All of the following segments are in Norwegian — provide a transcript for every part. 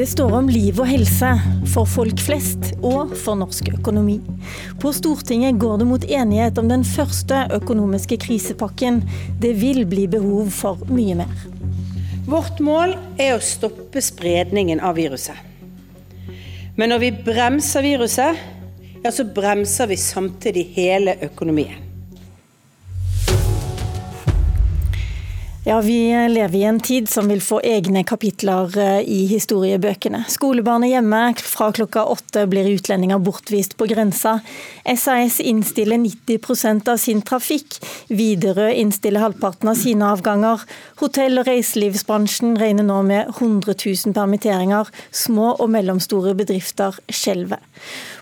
Det står om liv og helse for folk flest og for norsk økonomi. På Stortinget går det mot enighet om den første økonomiske krisepakken. Det vil bli behov for mye mer. Vårt mål er å stoppe spredningen av viruset. Men når vi bremser viruset, ja, så bremser vi samtidig hele økonomien. Ja, Vi lever i en tid som vil få egne kapitler eh, i historiebøkene. Skolebarn er hjemme, fra klokka åtte blir utlendinger bortvist på grensa. SAS innstiller 90% av sin trafikk. Widerøe innstiller halvparten av sine avganger. Hotell- og reiselivsbransjen regner nå med 100 000 permitteringer. Små og mellomstore bedrifter skjelver.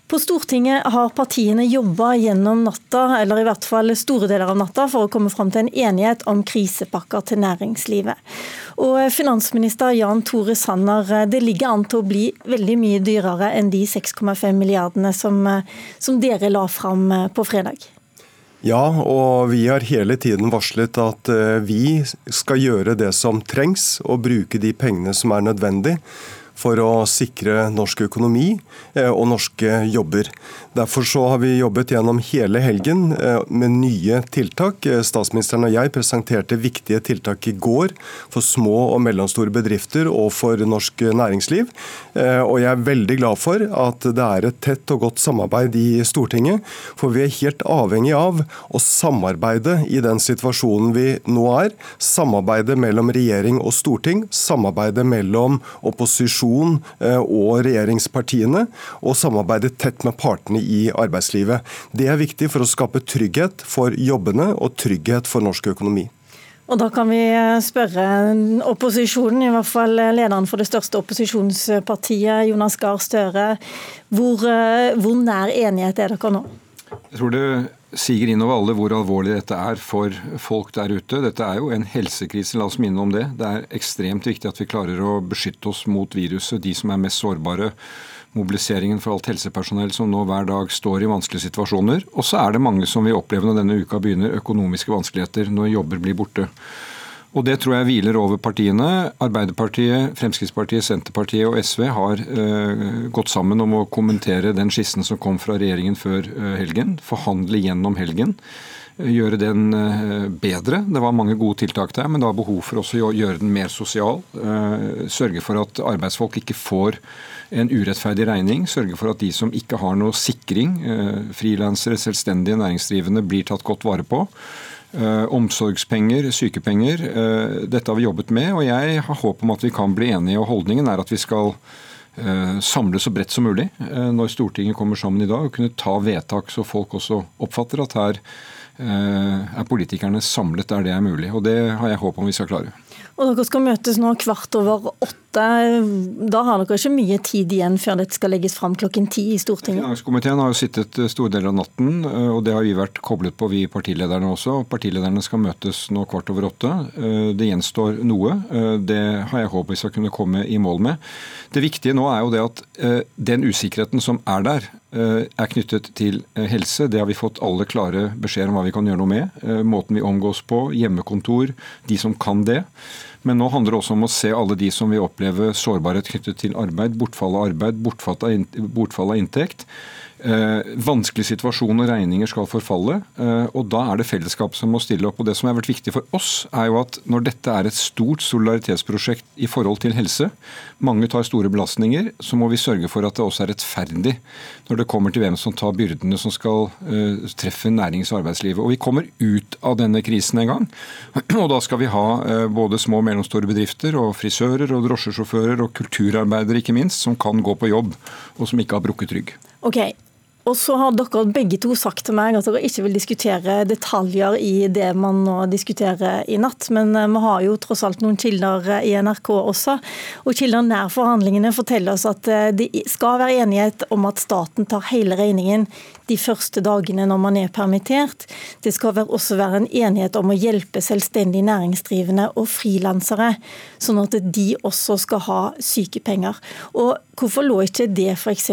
På Stortinget har partiene jobba gjennom natta, eller i hvert fall store deler av natta, for å komme fram til en enighet om krisepakker til næringslivet. Og Finansminister Jan Tore Sanner, det ligger an til å bli veldig mye dyrere enn de 6,5 milliardene som, som dere la fram på fredag. Ja, og vi har hele tiden varslet at eh, vi skal gjøre det som trengs, og bruke de pengene som er nødvendig for å sikre norsk økonomi eh, og norske jobber. Derfor så har vi jobbet gjennom hele helgen eh, med nye tiltak. Eh, statsministeren og jeg presenterte viktige tiltak i går for små og mellomstore bedrifter og for norsk næringsliv. Og jeg er veldig glad for at det er et tett og godt samarbeid i Stortinget. For vi er helt avhengig av å samarbeide i den situasjonen vi nå er. Samarbeide mellom regjering og storting, samarbeide mellom opposisjon opposisjon eh, og regjeringspartiene, og samarbeide tett med partene i arbeidslivet. Det er viktig for å skape trygghet for jobbene og trygghet for norsk økonomi. Og Da kan vi eh, spørre opposisjonen, i hvert fall lederen for det største opposisjonspartiet, Jonas Gahr Støre. Hvor, eh, hvor nær enighet er dere nå? Jeg tror det siger innover alle hvor alvorlig dette er for folk der ute. Dette er jo en helsekrise, la oss minne om det. Det er ekstremt viktig at vi klarer å beskytte oss mot viruset, de som er mest sårbare. Mobiliseringen for alt helsepersonell som nå hver dag står i vanskelige situasjoner. Og så er det mange som vil oppleve når denne uka begynner, økonomiske vanskeligheter når jobber blir borte. Og det tror jeg hviler over partiene. Arbeiderpartiet, Fremskrittspartiet, Senterpartiet og SV har uh, gått sammen om å kommentere den skissen som kom fra regjeringen før uh, helgen. Forhandle gjennom helgen. Uh, gjøre den bedre. Det var mange gode tiltak der, men det var behov for også å gjøre den mer sosial. Sørge for at arbeidsfolk ikke får en urettferdig regning. Sørge for at de som ikke har noe sikring, frilansere, selvstendige næringsdrivende, blir tatt godt vare på. Eh, omsorgspenger, sykepenger. Eh, dette har vi jobbet med, og jeg har håp om at vi kan bli enige. og Holdningen er at vi skal eh, samle så bredt som mulig når Stortinget kommer sammen i dag, og kunne ta vedtak så folk også oppfatter at her er politikerne samlet der det er mulig. og Det har jeg håp om vi skal klare. Og Dere skal møtes nå kvart over åtte. Da har dere ikke mye tid igjen før dette skal legges fram klokken ti i Stortinget? Finanskomiteen har jo sittet eh, store deler av natten, eh, og det har vi vært koblet på, vi partilederne også. Partilederne skal møtes nå kvart over åtte. Eh, det gjenstår noe. Det har jeg håp vi skal kunne komme i mål med. Det viktige nå er jo det at den usikkerheten som er der, er knyttet til helse. Det har vi fått alle klare beskjeder om hva vi kan gjøre noe med. Måten vi omgås på, hjemmekontor, de som kan det. Men nå handler det også om å se alle de som vil oppleve sårbarhet knyttet til arbeid, bortfall av arbeid, bortfall av inntekt. Eh, vanskelig situasjon og regninger skal forfalle. Eh, og Da er det fellesskapet som må stille opp. og Det som har vært viktig for oss, er jo at når dette er et stort solidaritetsprosjekt i forhold til helse, mange tar store belastninger, så må vi sørge for at det også er rettferdig når det kommer til hvem som tar byrdene som skal eh, treffe nærings- og arbeidslivet. Og Vi kommer ut av denne krisen en gang. og Da skal vi ha eh, både små og mellomstore bedrifter, og frisører, og drosjesjåfører og kulturarbeidere ikke minst, som kan gå på jobb og som ikke har brukket rygg. Okay. Og så har dere begge to sagt til meg at dere ikke vil diskutere detaljer i det man nå diskuterer i natt. Men eh, vi har jo tross alt noen kilder eh, i NRK også. Og kilder nær forhandlingene forteller oss at eh, det skal være enighet om at staten tar hele regningen de første dagene når man er permittert. Det skal også være en enighet om å hjelpe selvstendig næringsdrivende og frilansere, sånn at de også skal ha sykepenger. Og Hvorfor lå ikke det f.eks.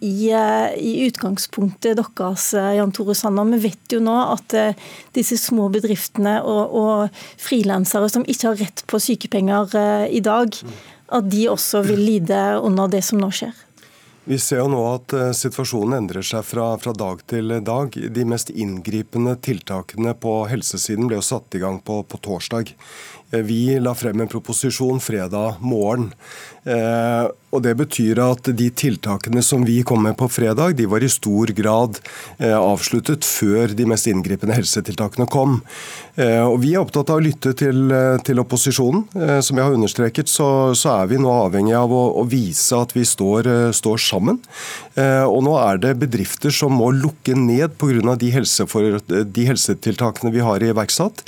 I, i utgangspunktet deres, eh, Jan Tore Sanner? Vi vet jo nå at eh, disse små bedriftene og, og frilansere som ikke har rett på sykepenger i dag, at de også vil lide under det som nå skjer? Vi ser jo nå at situasjonen endrer seg fra, fra, dag til dag. De mest inngripende tiltakene på helsesiden ble jo satt i gang på, på torsdag. Uh, vi la frem en proposisjon fredag morgen. Uh, og Det betyr at de tiltakene som vi kom med på fredag, de var i stor grad eh, avsluttet før de mest inngripende helsetiltakene kom. Eh, og Vi er opptatt av å lytte til, eh, til opposisjonen. Eh, som jeg har understreket, så, så, er vi nå avhengig av å, å vise at vi står, eh, står sammen. Eh, og nå er det bedrifter som må lukke ned pga. De, helsefor, de helsetiltakene vi har iverksatt.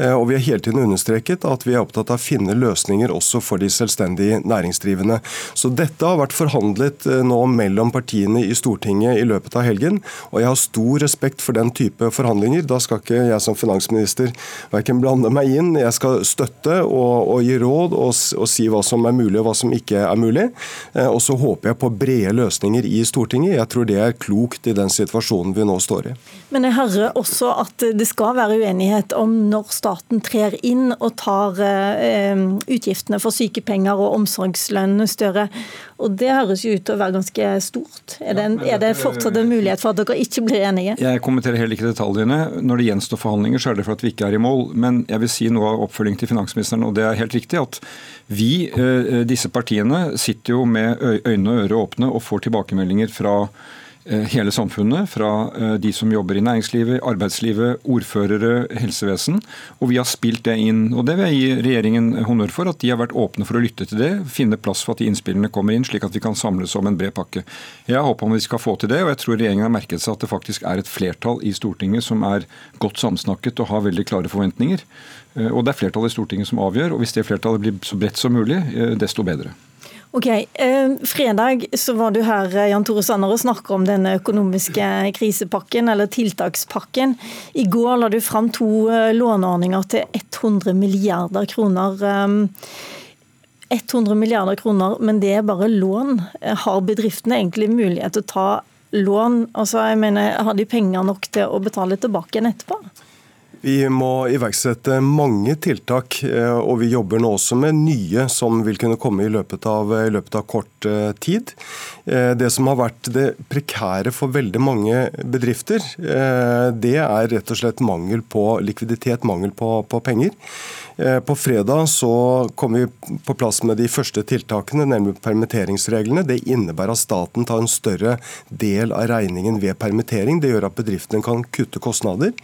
og vi har hele tiden understreket at vi er opptatt av å finne løsninger også for de selvstendig næringsdrivende. Så dette har vært forhandlet eh, nå mellom partiene i Stortinget i løpet av helgen, og jeg har stor respekt for den type forhandlinger. Da skal ikke jeg som finansminister verken blande meg inn, jeg skal støtte og, og gi råd og, og, si hva som er mulig og hva som ikke er mulig. Eh, og så håper jeg på brede løsninger i Stortinget. Jeg tror det er klokt i den situasjonen vi nå står i. Men jeg hører også at det skal være uenighet om når staten trer inn og tar eh, utgiftene for sykepenger og omsorgslønn større. Og Det høres jo ut til å være ganske stort. Er det, en, er det fortsatt en mulighet for at dere ikke blir enige? Jeg kommenterer heller ikke detaljene. Når det gjenstår forhandlinger, så er det for at vi ikke er i mål. Men jeg vil si noe av oppfølging til finansministeren, og det er helt riktig. at vi, eh, disse partiene, sitter jo med øyne og ører åpne og får tilbakemeldinger fra Eh, hele samfunnet, fra eh, de som jobber i næringslivet, arbeidslivet, ordførere, helsevesen. Og vi har spilt det inn. Og det vil jeg gi regjeringen honnør for, at de har vært åpne for å lytte til det, finne plass for at de innspillene kommer inn, slik at vi kan samles om en bred pakke. Jeg håper om vi skal få til det, og jeg tror regjeringen har merket seg at det faktisk er et flertall i Stortinget som er godt samsnakket og har veldig klare forventninger. Eh, og det er flertallet i Stortinget som avgjør, og hvis det flertallet blir så bredt som mulig, desto bedre. Ok, eh, Fredag så var du her eh, Jan Tore Sanner, og snakker om den økonomiske krisepakken, eller tiltakspakken. I går la du fram to eh, låneordninger til 100 milliarder kroner. 100 eh, milliarder kroner, men det er bare lån. Har bedriftene egentlig mulighet til å ta lån? Altså, jeg mener, Har de penger nok til å betale tilbake igjen etterpå? Vi må iverksette mange tiltak, eh, og vi jobber nå også med nye som vil kunne komme i løpet av, i løpet av kort eh, tid. Eh, det som har vært det prekære for veldig mange bedrifter, det er rett og slett mangel på likviditet, mangel på, på penger. Eh, på fredag så kom vi på plass med de første tiltakene, nemlig permitteringsreglene. Det innebærer at staten tar en større del av regningen ved permittering. Det gjør at bedriftene kan kutte kostnader.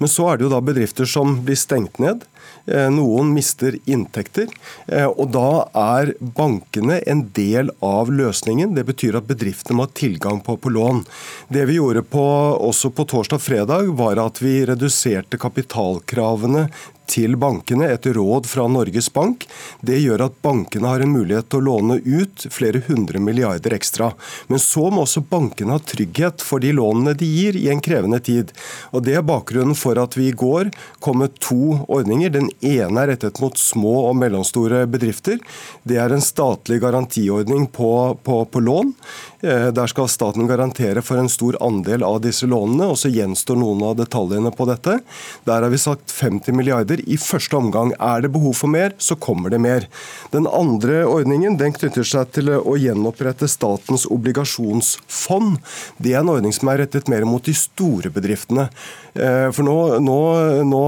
Men så er det jo da bedrifter som blir stengt ned. Eh, noen mister inntekter, eh, og da er bankene en del av løsningen. Det betyr at bedriftene må ha tilgang på, på lån. Det vi gjorde på, også på torsdag fredag, var at vi reduserte kapitalkravene til bankene etter råd fra Norges Bank. Det gjør at bankene har en mulighet til å låne ut flere hundre milliarder ekstra. Men så må også bankene ha trygghet for de lånene de gir i en krevende tid. Og Det er bakgrunnen for at vi i går kom med to ordninger. Den ene er rettet mot små og mellomstore bedrifter. Det er en statlig garantiordning på, på, på lån. Eh, der skal staten garantere for en stor andel av disse lånene, og så gjenstår noen av detaljene på dette. Der har vi sagt 50 milliarder i første omgang. Er det behov for mer, så kommer det mer. Den andre ordningen den knytter seg til å gjenopprette statens obligasjonsfond. Det er en ordning som er rettet mer mot de store bedriftene. Eh, for nå, nå, nå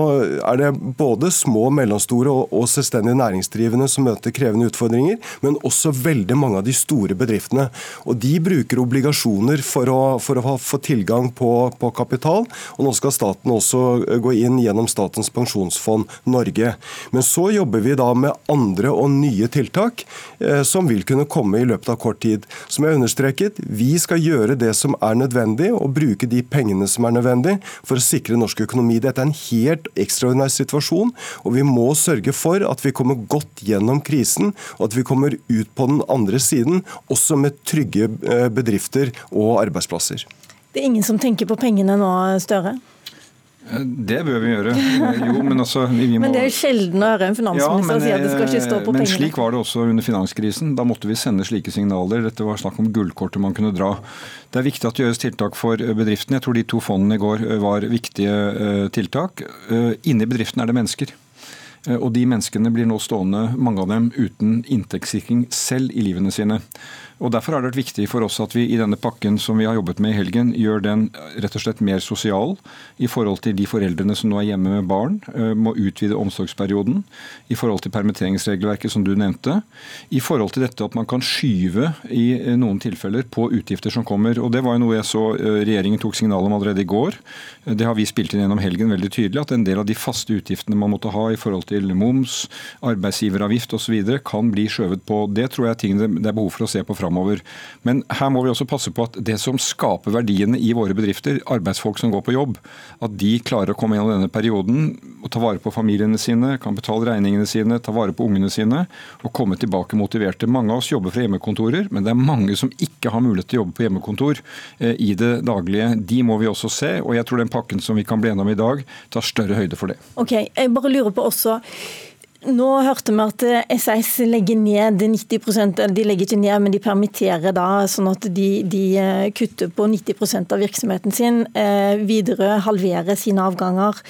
er det både små, mellomstore og, og selvstendig næringsdrivende som møter krevende utfordringer, men også veldig mange av de store bedriftene. Og De bruker obligasjoner for å, for å få tilgang på, på, kapital. og Nå skal staten også eh, gå inn gjennom Statens pensjonsfond Norge. Men så jobber vi da med andre og nye tiltak eh, som vil kunne komme i løpet av kort tid. Som jeg understreket, vi skal gjøre det som er nødvendig, og bruke de pengene som er nødvendig for å sikre norsk økonomi. Dette er en helt ekstraordinær situasjon, og vi må sørge for at vi kommer godt gjennom krisen, og at vi kommer ut på den andre siden, også med trygge Eh, bedrifter og arbeidsplasser. Det er ingen som tenker på pengene nå, Støre? Eh, det bør vi gjøre. Eh, jo, men, altså, vi må... men det er sjelden å høre en finansminister ja, si at det skal ikke stå på men pengene. Men slik var det også under finanskrisen. Da måtte vi sende slike signaler. Dette var snakk om gullkortet man kunne dra. Det er viktig at det gjøres tiltak for bedriftene. Jeg tror de to fondene i går var viktige tiltak. Inni bedriften er det mennesker. Og de menneskene blir nå stående, mange av dem, uten inntektssikring selv i livene sine. Og Derfor har det vært viktig for oss at vi i denne pakken som vi har jobbet med i helgen, gjør den rett og slett mer sosial i forhold til de foreldrene som nå er hjemme med barn, eh, må utvide omsorgsperioden, i forhold til permitteringsregelverket som du nevnte, i forhold til dette at man kan skyve i eh, noen tilfeller på utgifter som kommer. Og Det var jo noe jeg så eh, regjeringen tok signal om allerede i går. Det har vi spilt inn gjennom helgen veldig tydelig, at en del av de faste utgiftene man måtte ha i forhold til moms, arbeidsgiveravgift osv. kan bli skjøvet på. Det tror jeg er ting det er behov for å se på framover framover. Men her må vi også passe på at det som skaper verdiene i våre bedrifter, arbeidsfolk som går på jobb, at de klarer å komme gjennom denne perioden og ta vare på familiene sine, kan betale regningene sine, ta vare på ungene sine og komme tilbake motiverte. Mange av oss jobber fra hjemmekontorer, men det er mange som ikke har mulighet til å jobbe på hjemmekontor eh, i det daglige. De må vi også se, og jeg tror den pakken som vi kan bli enige om i dag, tar større høyde for det. Ok, jeg bare lurer på også nå hørte vi at SAS legger ned 90% de legger ikke ned, men de permitterer da, sånn at de, de eh, kutter på 90 av virksomheten sin. Widerøe videre halverer sine avganger.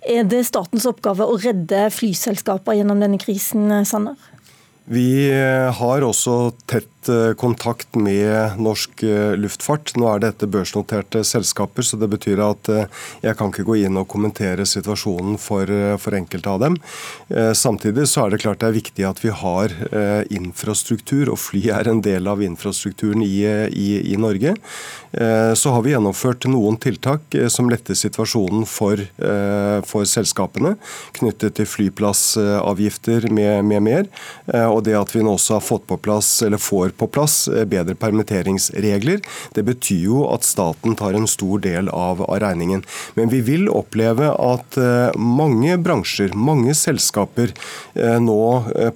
Er det statens oppgave å redde flyselskaper gjennom denne krisen, Sanner? Vi eh, har også tett Eh, kontakt med norsk eh, luftfart. Nå er dette børsnoterte selskaper, så det betyr at eh, jeg kan ikke gå inn og kommentere situasjonen for, for enkelte av dem. Samtidig så er det klart det er viktig at vi har infrastruktur, og fly er en del av infrastrukturen i, i, i Norge. Så har vi gjennomført noen tiltak som letter situasjonen for, for selskapene, knyttet til flyplassavgifter med, med mer. Og det at vi nå også har fått på plass, eller får på plass eh, bedre permitteringsregler. Det betyr jo at staten tar en stor del av, av regningen. Men vi vil oppleve at eh, mange bransjer, mange selskaper eh, nå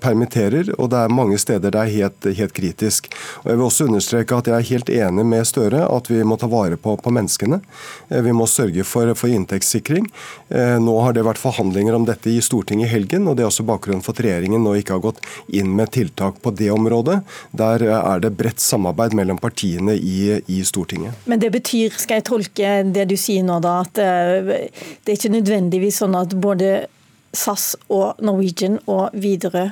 permitterer, og det er mange steder det er helt, helt kritisk. Og Jeg vil også understreke at jeg er helt enig med Støre at vi må ta vare på, på menneskene. Vi må sørge for, for inntektssikring. Nå har det vært forhandlinger om dette i Stortinget i helgen, og det er også bakgrunnen for at regjeringen nå ikke har gått inn med tiltak på det området. Der er det bredt samarbeid mellom partiene i, i, Stortinget. Men det betyr, skal jeg tolke det du sier nå da, at eh, det er ikke nødvendigvis sånn at både SAS og Norwegian og Widerøe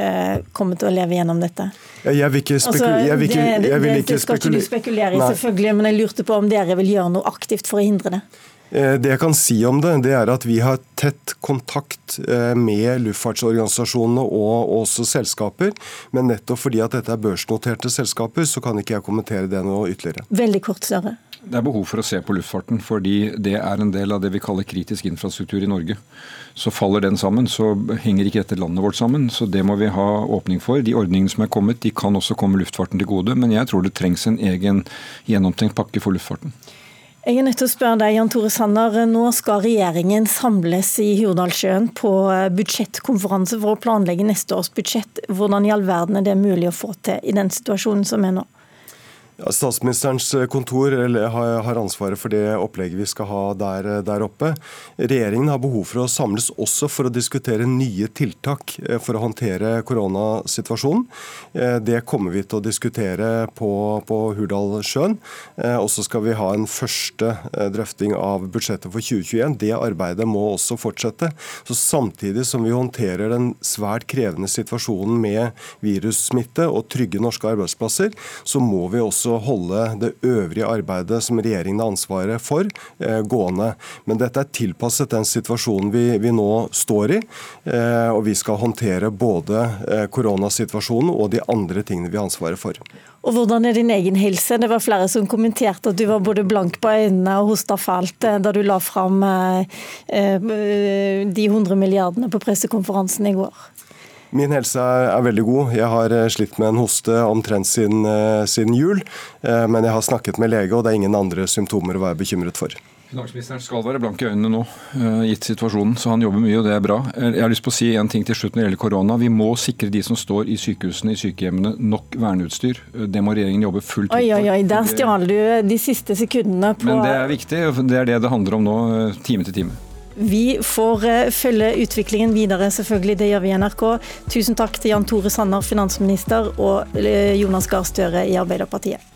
eh, kommer til å leve gjennom dette? Jeg vil ikke, spekulere. altså, jeg vil ikke, jeg vil ikke det, det skal ikke du spekulere i, selvfølgelig, men jeg lurte på om dere vil gjøre noe aktivt for å hindre det? Eh, det jeg kan si om det, det er at vi har tett kontakt eh, med luftfartsorganisasjonene og også selskaper. Men nettopp fordi at dette er børsnoterte selskaper, så kan ikke jeg kommentere det noe ytterligere. Veldig kort, Søre. Det er behov for å se på luftfarten, fordi det er en del av det vi kaller kritisk infrastruktur i Norge. Så faller den sammen, så henger ikke dette landet vårt sammen. Så det må vi ha åpning for. De ordningene som er kommet, de kan også komme luftfarten til gode. Men jeg tror det trengs en egen gjennomtenkt pakke for luftfarten. Jeg er nødt til å spørre deg, Jan Tore Sanner. Nå skal regjeringen samles i Hurdalssjøen på budsjettkonferanse for å planlegge neste års budsjett. Hvordan i all verden er det mulig å få til i den situasjonen som er nå? Statsministerens eh, kontor har ansvaret for det opplegget vi skal ha der, eh, der, oppe. Regjeringen har behov for å samles også for å diskutere nye tiltak eh, for å håndtere koronasituasjonen. Det kommer vi til å diskutere på, på Hurdalssjøen. Og så skal vi ha en første drøfting av budsjettet for 2021. Det arbeidet må også fortsette. Så Samtidig som vi håndterer den svært krevende situasjonen med virussmitte og trygge norske arbeidsplasser, så må vi også også holde det øvrige arbeidet som regjeringen har ansvaret for, eh, gående. Men dette er tilpasset den situasjonen vi, vi nå står i. Eh, og vi skal håndtere både eh, koronasituasjonen og de andre tingene vi har ansvaret for. Og Hvordan er din egen helse? Det var flere som kommenterte at du var både blank på øynene og hosta fælt da du la fram de 100 milliardene på pressekonferansen i går. Min helse er, veldig god. Jeg har eh, slitt med en hoste omtrent siden, eh, siden jul. Eh, men jeg har snakket med lege, og det er ingen andre symptomer å være bekymret for. Finansministeren skal være blank i øynene nå, gitt situasjonen, så han jobber mye, og det er bra. Jeg har lyst på å si en ting til slutt når det gjelder korona. Vi må sikre de som står i sykehusene, i sykehjemmene, nok verneutstyr. Det må regjeringen jobbe fullt ut. Oi, oi, oi, der stjal du de siste sekundene på Men det er viktig, det er det det handler om nå, time til time. Vi får eh, følge utviklingen videre, selvfølgelig. Det gjør vi i NRK. Tusen takk til Jan Tore Sanner, finansminister, og eh, Jonas Gahr Støre i Arbeiderpartiet.